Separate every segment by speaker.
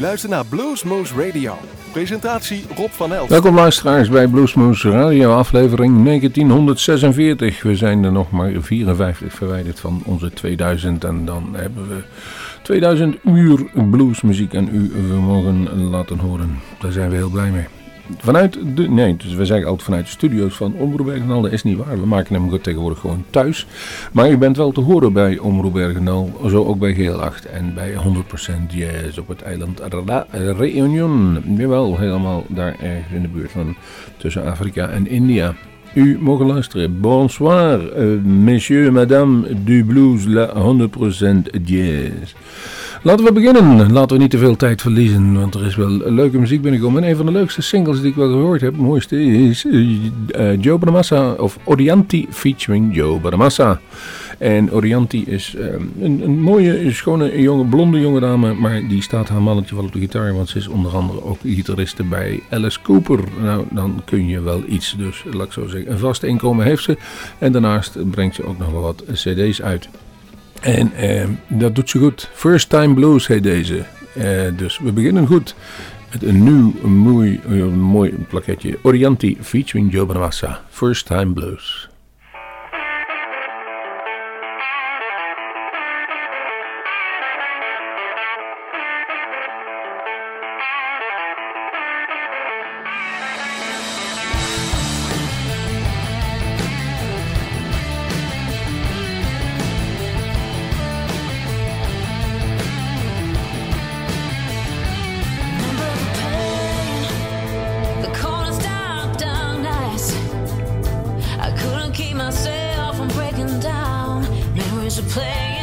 Speaker 1: luistert naar Bluesmoose Radio. Presentatie Rob van Elst.
Speaker 2: Welkom luisteraars bij Bluesmoose Radio, aflevering 1946. We zijn er nog maar 54 verwijderd van onze 2000 en dan hebben we 2000 uur bluesmuziek en u mogen laten horen. Daar zijn we heel blij mee. Vanuit de, nee, dus we zeggen altijd vanuit de studio's van Omroep Bergendal. Dat is niet waar. We maken hem tegenwoordig gewoon thuis. Maar u bent wel te horen bij Omroep Bergendal. Zo ook bij Geel 8 en bij 100% Jazz op het eiland La Réunion. Jawel, helemaal daar ergens in de buurt van tussen Afrika en India. U mogen luisteren. Bonsoir, uh, monsieur, madame du blues, la 100% jazz. Laten we beginnen. Laten we niet te veel tijd verliezen, want er is wel leuke muziek binnengekomen. En een van de leukste singles die ik wel gehoord heb, mooiste, is uh, Joe Bonamassa, of Orianti featuring Joe Bonamassa. En Orianti is um, een, een, mooie, schone, jonge, blonde jonge dame, maar die staat haar mannetje wel op de gitaar, want ze is onder andere ook gitariste bij Alice Cooper. Nou, dan kun je wel iets, dus laat ik zo zeggen. Een vast inkomen heeft ze en daarnaast brengt ze ook nog wel wat cd's uit. En eh, dat doet ze goed. First Time Blues heet deze. Eh, dus we beginnen goed met een nieuw mooi, mooi plaketje. Orianti featuring Joe. First Time Blues.
Speaker 3: to play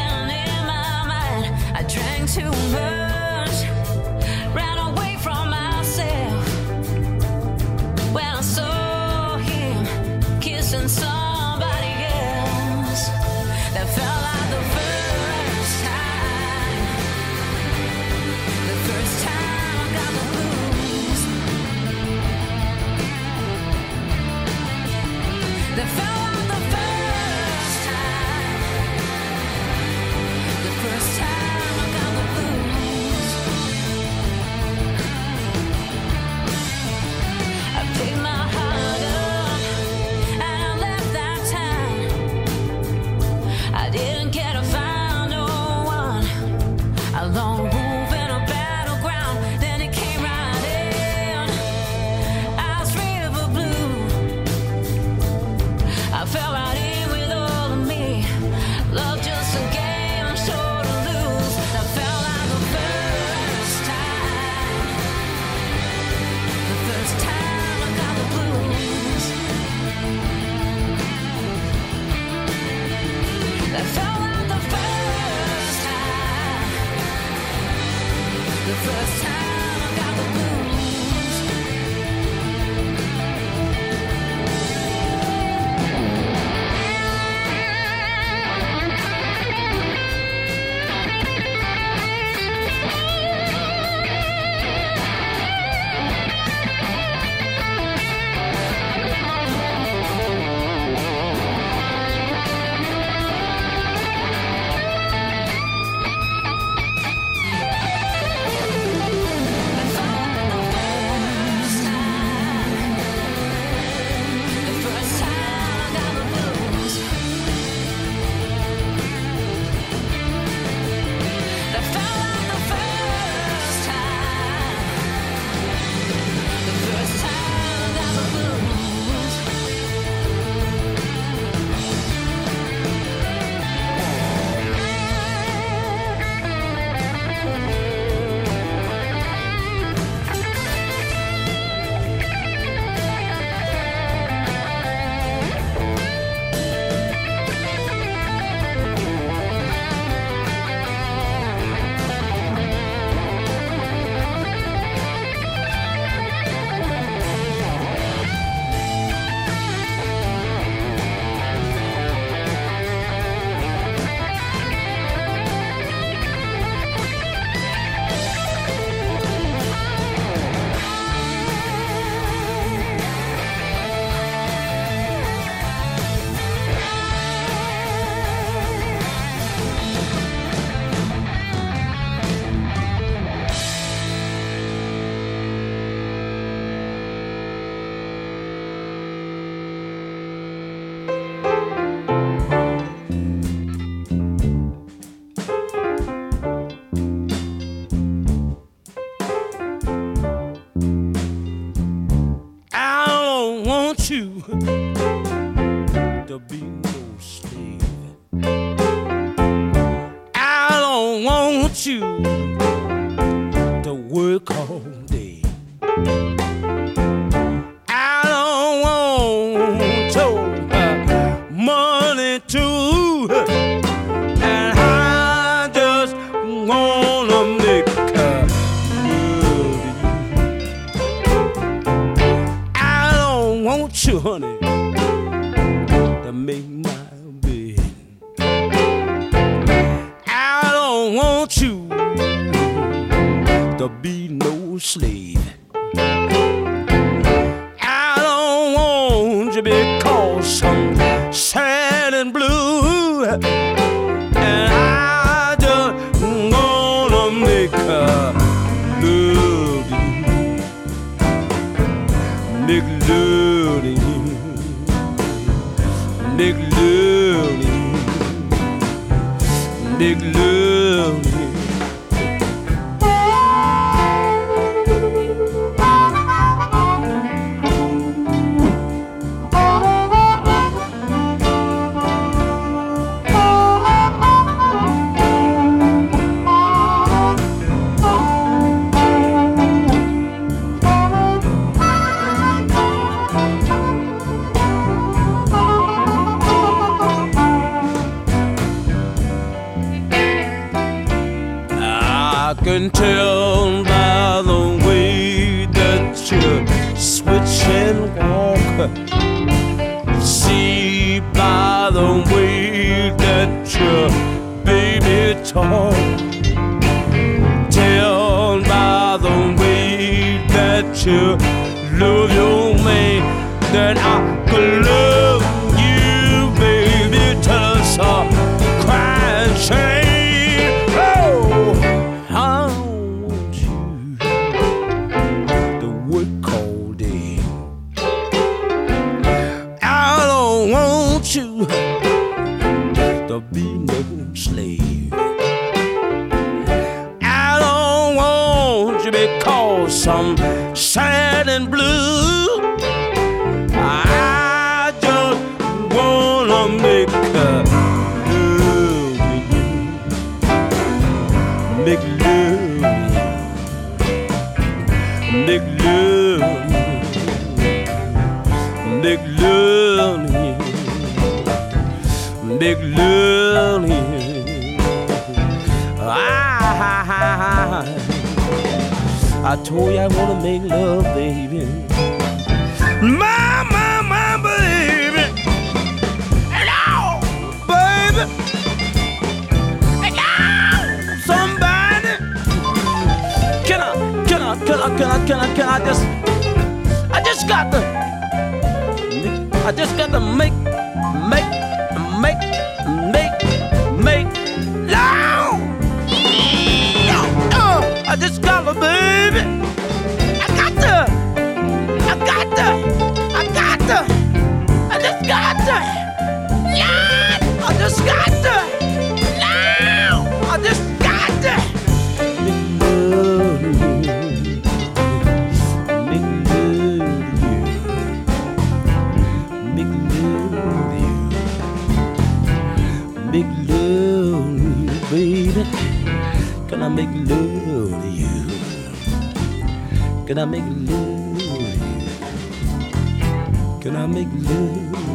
Speaker 3: to be no slave. I don't want you that you love your man that I could love you, baby. Tell us all, told you I wanna make love, baby. My, my, my baby. Hello, baby. Hello, somebody. Can I, can I, can I, can I, can I, can I just, I just got to, I just got to make, make, I make love to you? Can I make love to you? Can I make love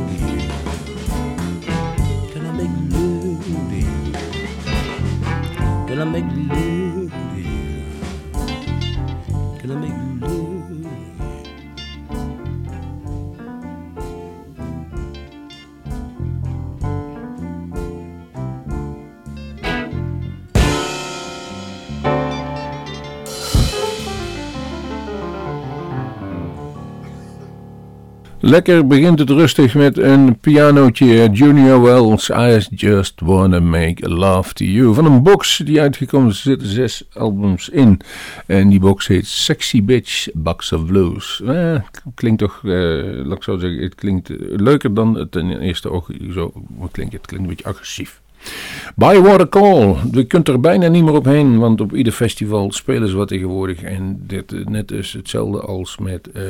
Speaker 2: Lekker begint het rustig met een pianootje. Junior Wells, I Just Wanna Make Love To You. Van een box die uitgekomen is, zitten zes albums in. En die box heet Sexy Bitch, Box of Blues. Eh, klinkt toch, eh, laat ik zo zeggen, het klinkt eh, leuker dan het in eerste oog zo klinkt. Het klinkt een beetje agressief. Bywater Call. Je kunt er bijna niet meer op heen, want op ieder festival spelen ze wat tegenwoordig. En dit eh, net is hetzelfde als met... eh,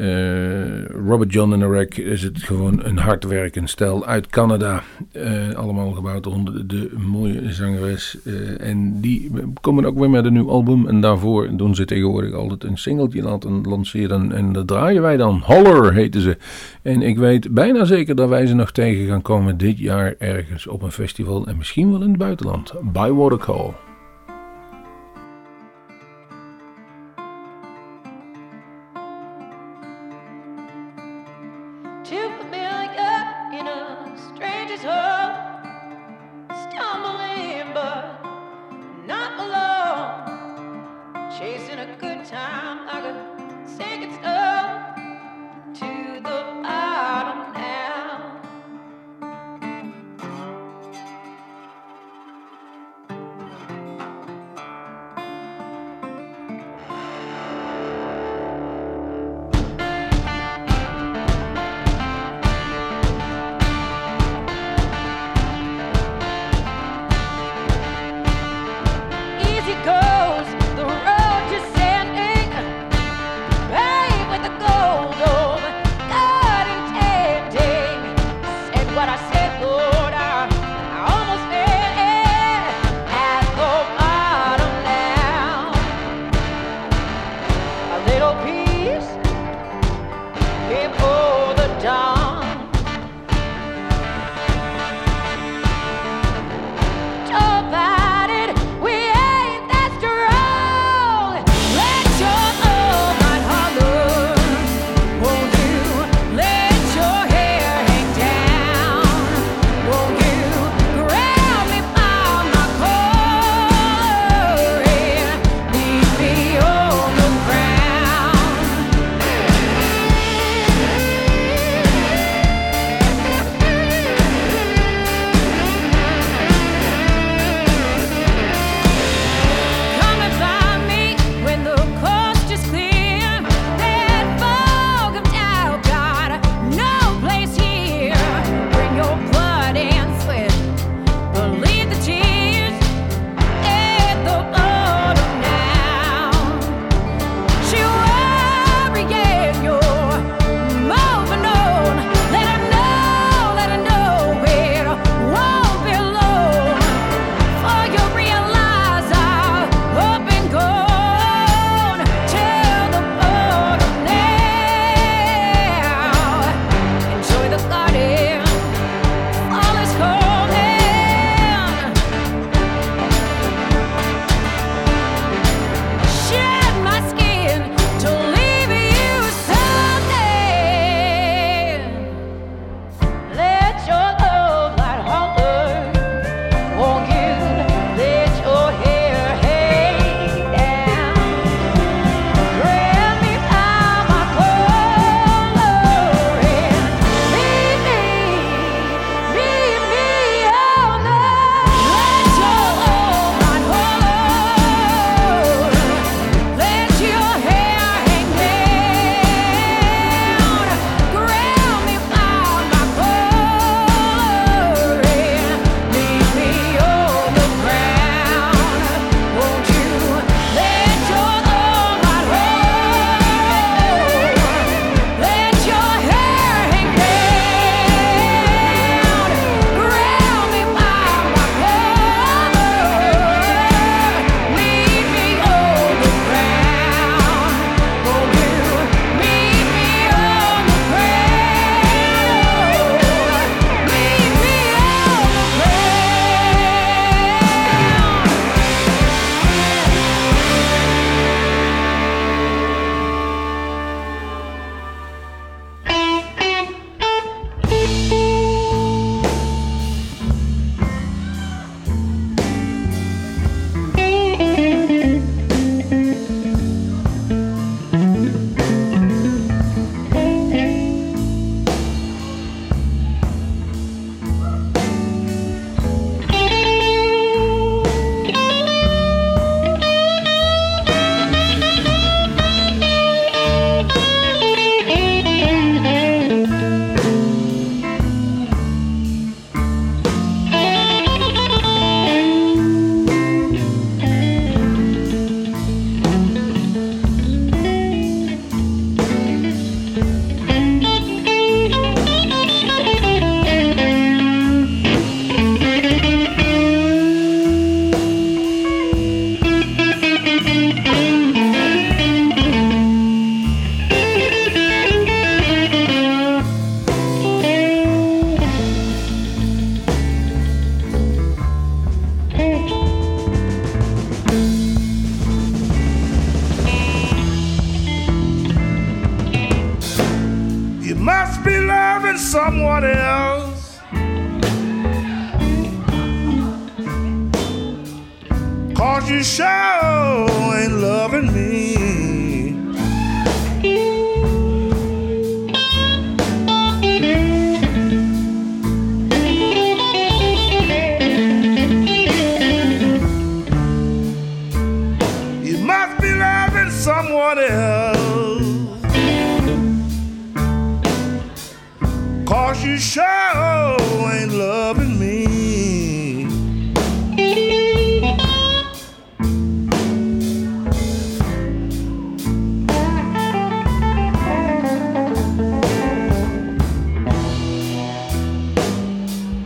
Speaker 2: Uh, Robert John en Iraq is het gewoon een hardwerkend stel uit Canada. Uh, allemaal gebouwd onder de, mooie zangeres. Uh, en die komen ook weer met een nieuw album. En daarvoor doen ze tegenwoordig altijd een singeltje laten lanceren. En dat draaien wij dan. Holler heten ze. En ik weet bijna zeker dat wij ze nog tegen gaan komen dit jaar ergens op een festival. En misschien wel in het buitenland. By Watercall.
Speaker 4: strangers home. Cause you sure ain't loving me.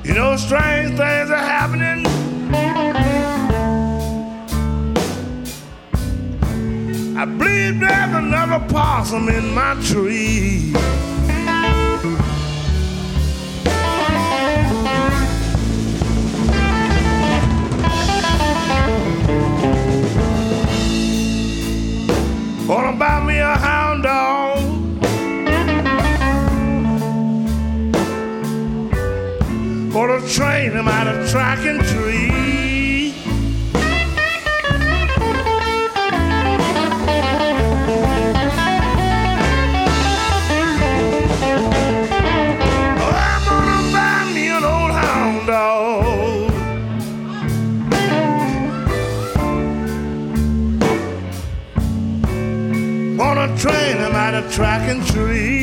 Speaker 4: You know, strange things are happening. I believe there's another possum in my tree. Gonna buy me a hound dog. Gonna train him out of track and tree. track and tree.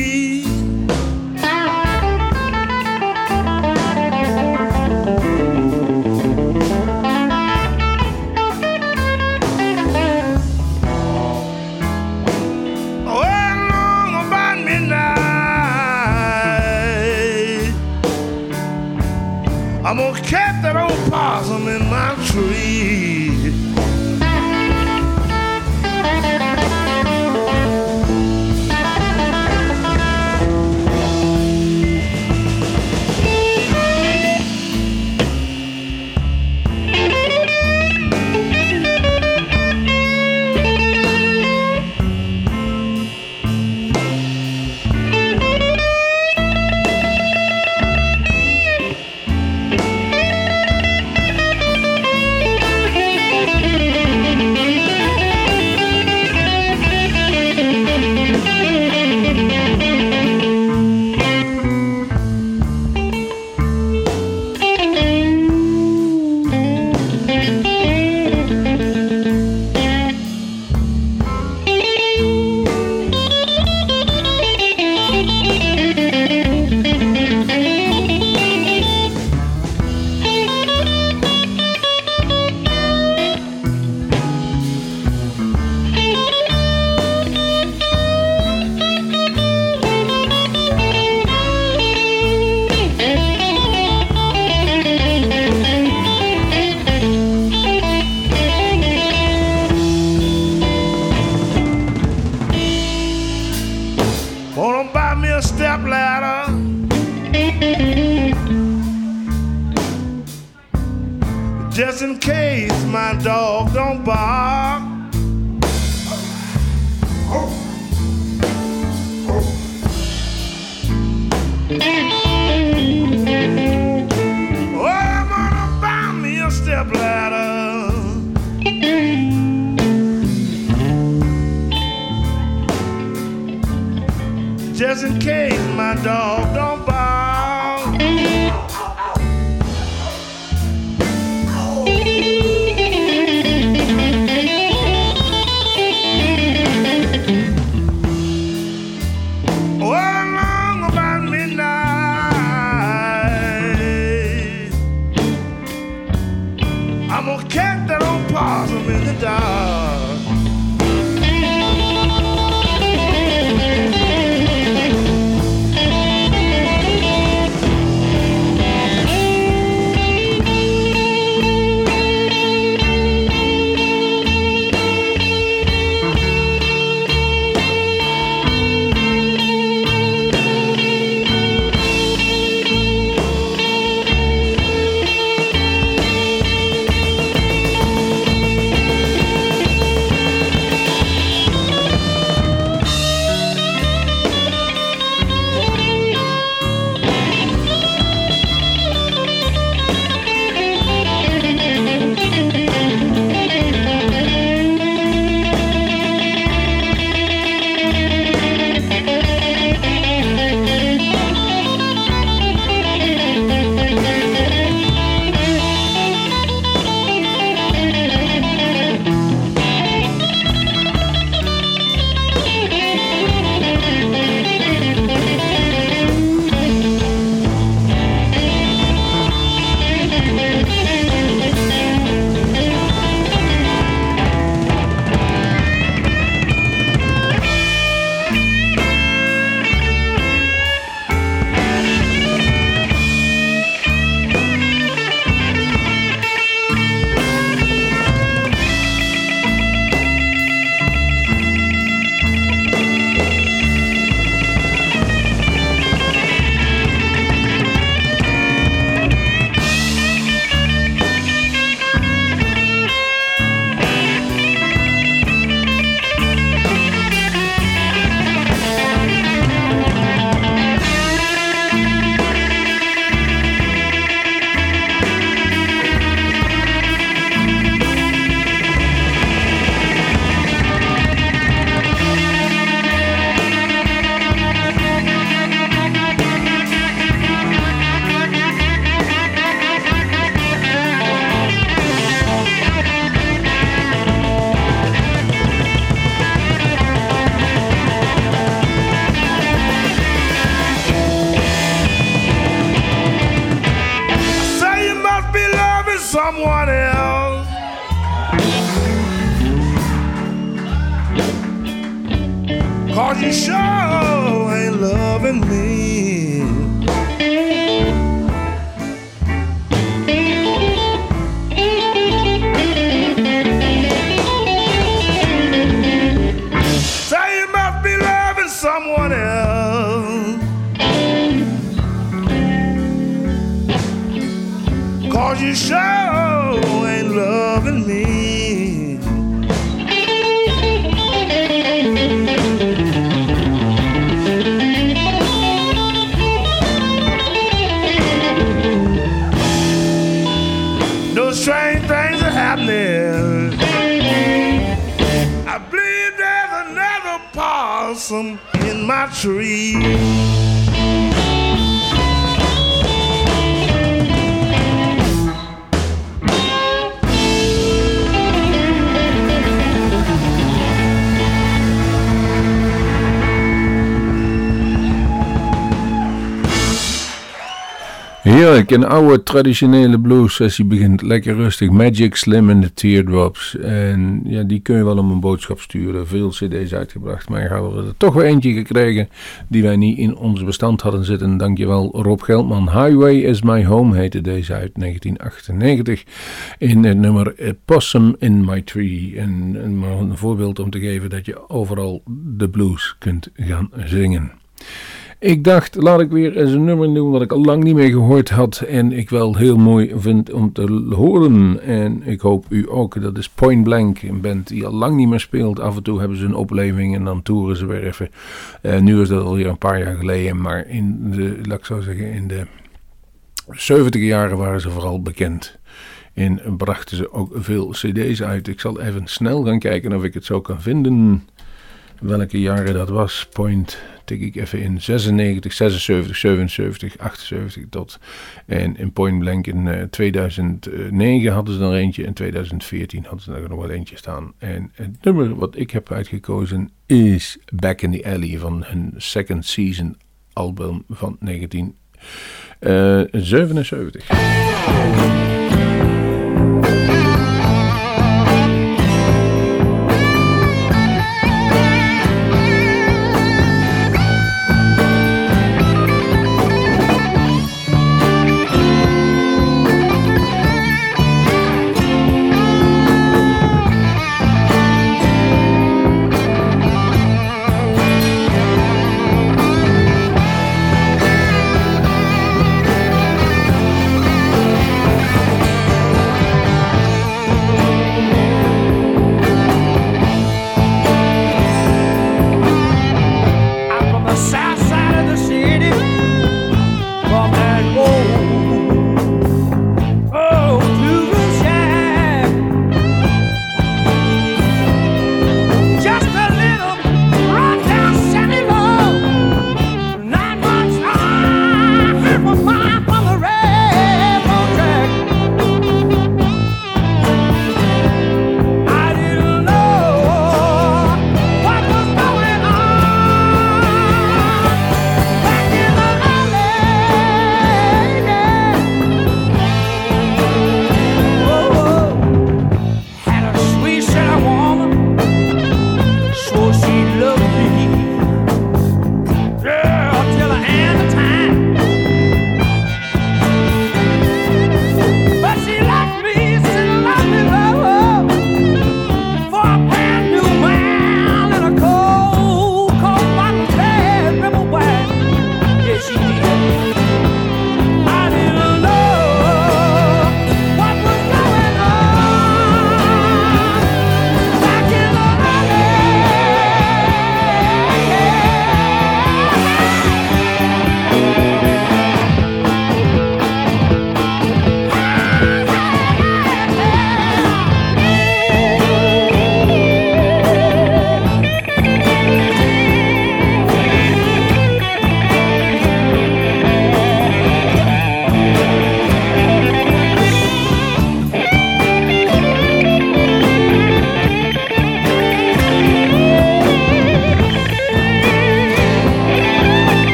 Speaker 2: Een oude traditionele blues sessie begint lekker rustig. Magic Slim and the Teardrops. En ja, die kun je wel om een boodschap sturen. Veel cd's uitgebracht, maar hebben we er toch weer eentje gekregen die wij niet in ons bestand hadden zitten. Dankjewel Rob Geldman. Highway is My Home heette deze uit 1998 in het nummer Possum in My Tree. En, en maar een voorbeeld om te geven dat je overal de blues kunt gaan zingen. Ik dacht, laat ik weer eens een nummer doen wat ik al lang niet meer gehoord had. En ik wel heel mooi vind om te horen. En ik hoop u ook. Dat is Point Blank, een band die al lang niet meer speelt. Af en toe hebben ze een opleving en dan toeren ze weer even. Uh, nu is dat alweer een paar jaar geleden. Maar in de, laat ik zo zeggen, in de 70 jaren waren ze vooral bekend. En brachten ze ook veel cd's uit. Ik zal even snel gaan kijken of ik het zo kan vinden. Welke jaren dat was. Point tik ik even in 96, 76, 77, 78 tot. En in Point Blank in uh, 2009 hadden ze er eentje. In 2014 hadden ze er nog wel eentje staan. En het nummer wat ik heb uitgekozen is Back in the Alley van hun second season album van 1977.
Speaker 5: music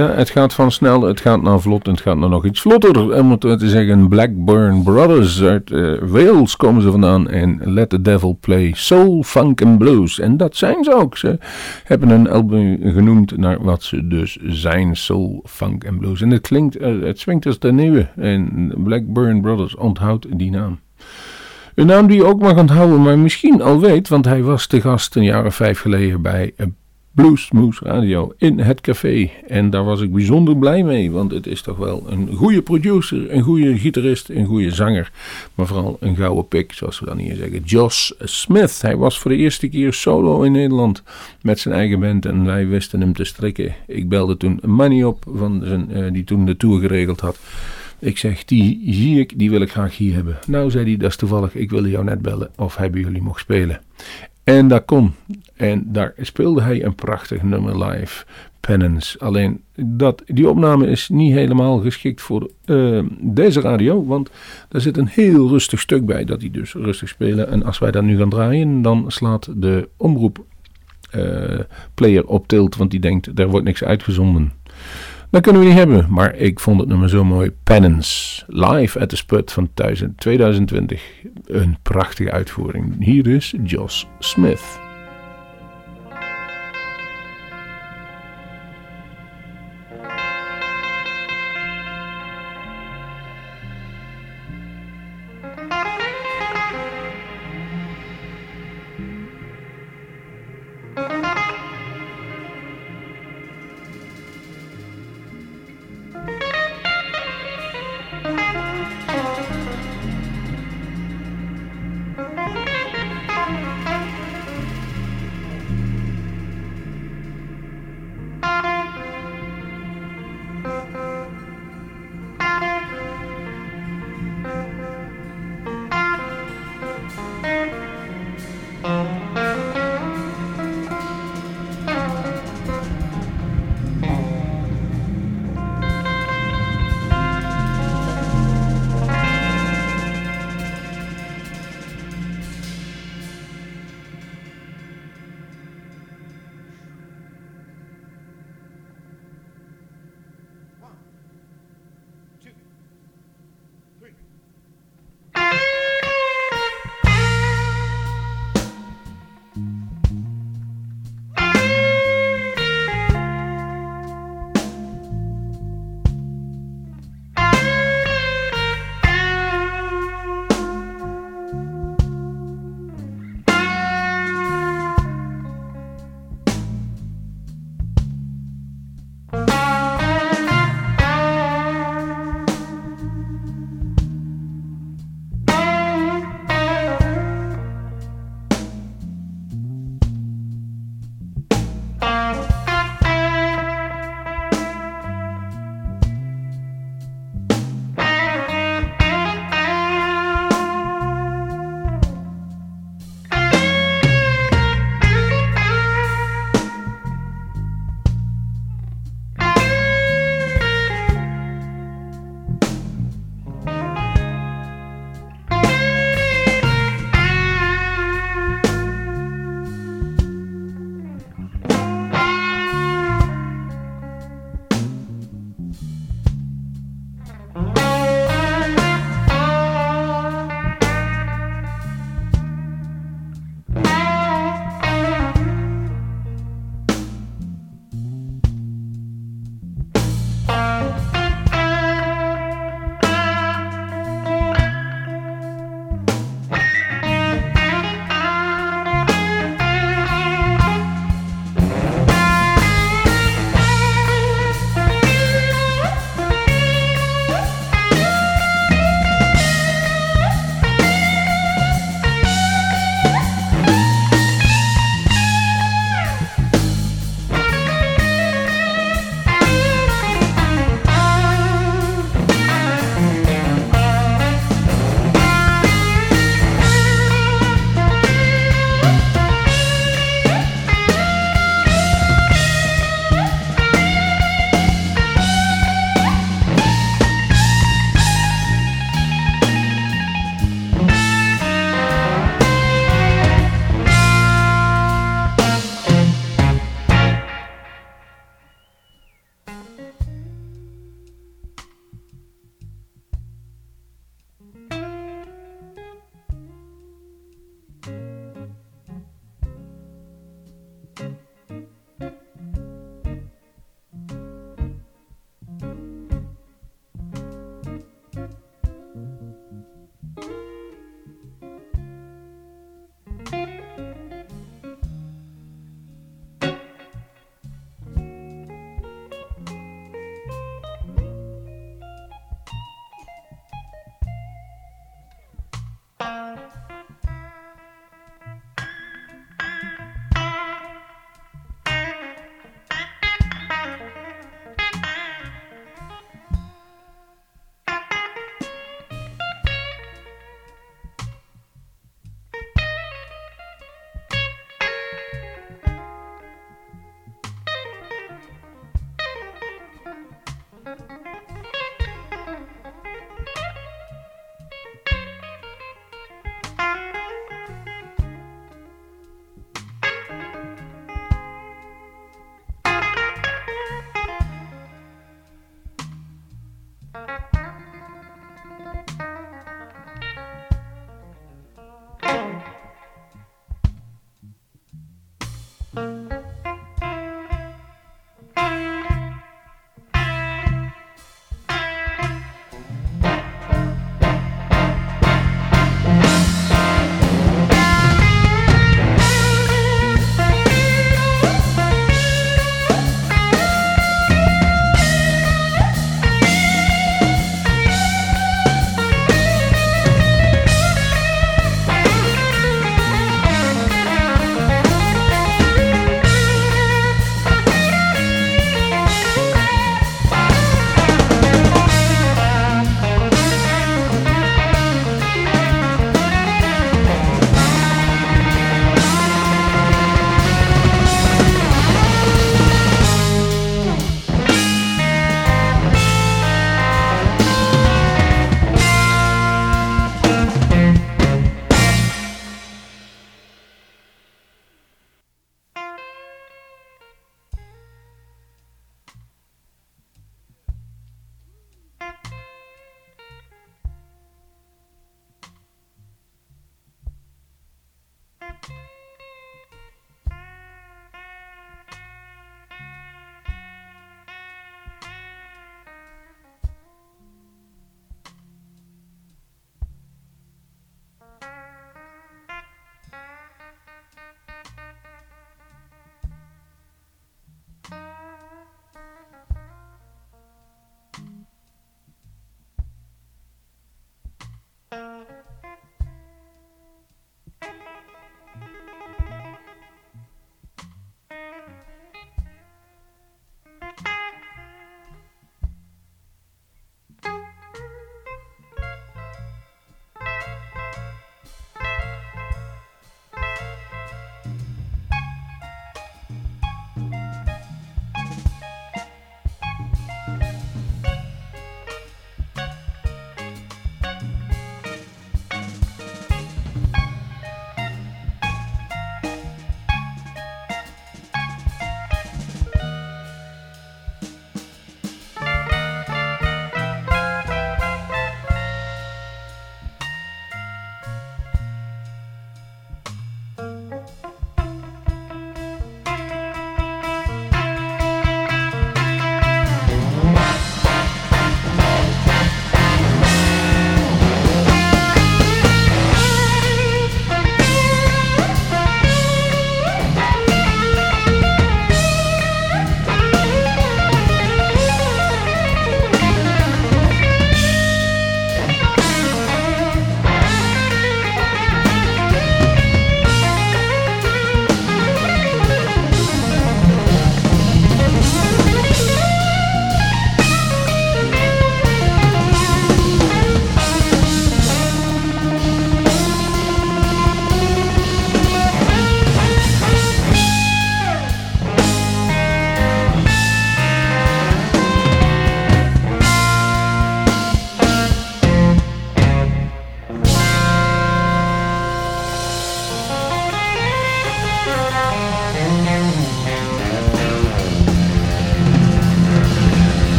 Speaker 2: Ja, het gaat van snel, het gaat naar vlot en het gaat naar nog iets vlotter. Om het te zeggen, Blackburn Brothers uit eh, Wales komen ze vandaan. En Let the Devil Play Soul, Funk and Blues. En dat zijn ze ook. Ze hebben een album genoemd naar wat ze dus zijn, Soul, Funk and Blues. En het klinkt, eh, het swingt als de nieuwe. En Blackburn Brothers onthoudt die naam. Een naam die je ook mag onthouden, maar misschien al weet, want hij was te gast een jaar of vijf geleden bij Bluesmoose Radio in het café. En daar was ik bijzonder blij mee, want het is toch wel een goede producer, een goede gitarist, een goede zanger. Maar vooral een gouden pik, zoals we dan hier zeggen. Josh Smith, hij was voor de eerste keer solo in Nederland met zijn eigen band en wij wisten hem te strikken. Ik belde toen Manny op, van zijn, eh, die toen de tour geregeld had. Ik zeg, die zie ik, die wil ik graag hier hebben. Nou, zei hij, dat is toevallig, ik wilde jou net bellen of bij jullie mocht spelen. En dat kon. En daar speelde hij een prachtig nummer live, Penance. Alleen, dat, die opname is niet helemaal geschikt voor eh, deze radio, want daar zit een heel rustig stuk bij, dat hij dus rustig spelen. En als wij dat nu gaan draaien, dan slaat de omroep eh, player op tilt, want die denkt, er wordt niks uitgezonden. Dat kunnen we niet hebben, maar ik vond het nummer zo mooi. Penance, live at the Sput van 2020. Een prachtige uitvoering. Hier is Josh Smith.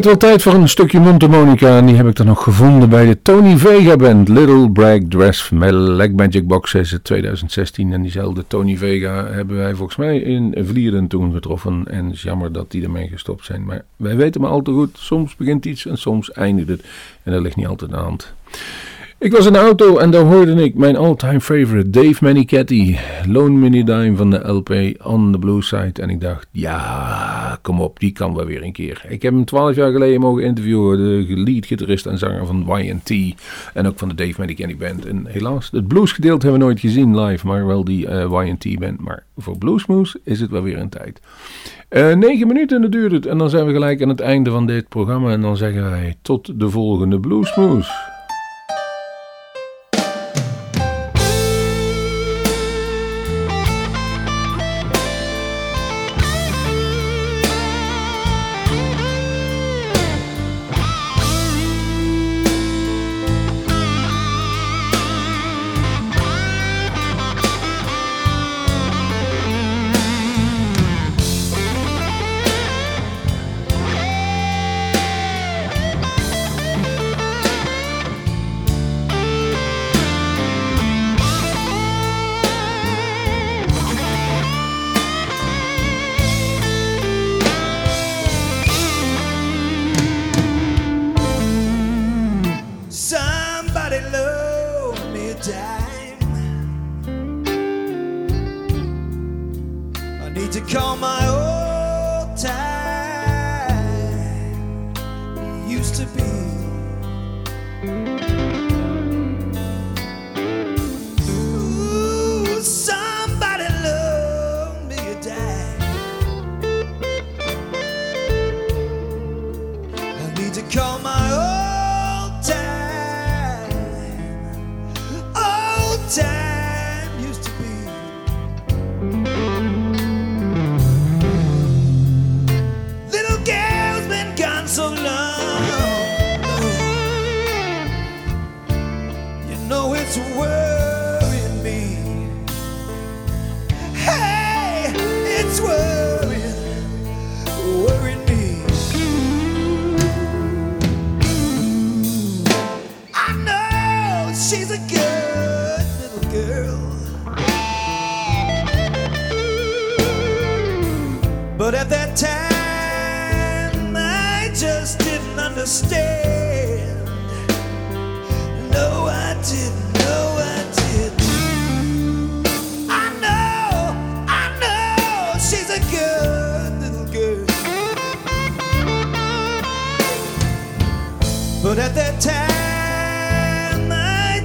Speaker 2: Met wel tijd voor een stukje mondharmonica en die heb ik dan nog gevonden bij de Tony Vega Band. Little Brag Dress Leg Magic Box is het 2016 en diezelfde Tony Vega hebben wij volgens mij in Vlieren toen getroffen. En het is jammer dat die ermee gestopt zijn, maar wij weten maar al te goed, soms begint iets en soms eindigt het. En dat ligt niet altijd aan de hand. Ik was in de auto en daar hoorde ik mijn all-time favorite Dave Manichetti, Lone Mini Dime van de LP On the Blue Side. En ik dacht, ja, kom op, die kan wel weer een keer. Ik heb hem twaalf jaar geleden mogen interviewen, de lead gitarist en zanger van YT en ook van de Dave Manichetti Band. En helaas, het bluesgedeelte hebben we nooit gezien live, maar wel die uh, YT Band. Maar voor Bluesmoose is het wel weer een tijd. Uh, minuten duurt het en dan zijn we gelijk aan het einde van dit programma en dan zeggen wij tot de volgende Bluesmoose.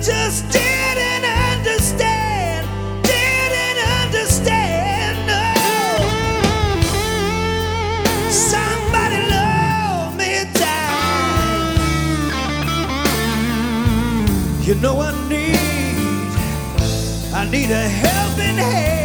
Speaker 6: Just didn't understand. Didn't understand. No. Somebody me dime. You know I need, I need a helping hand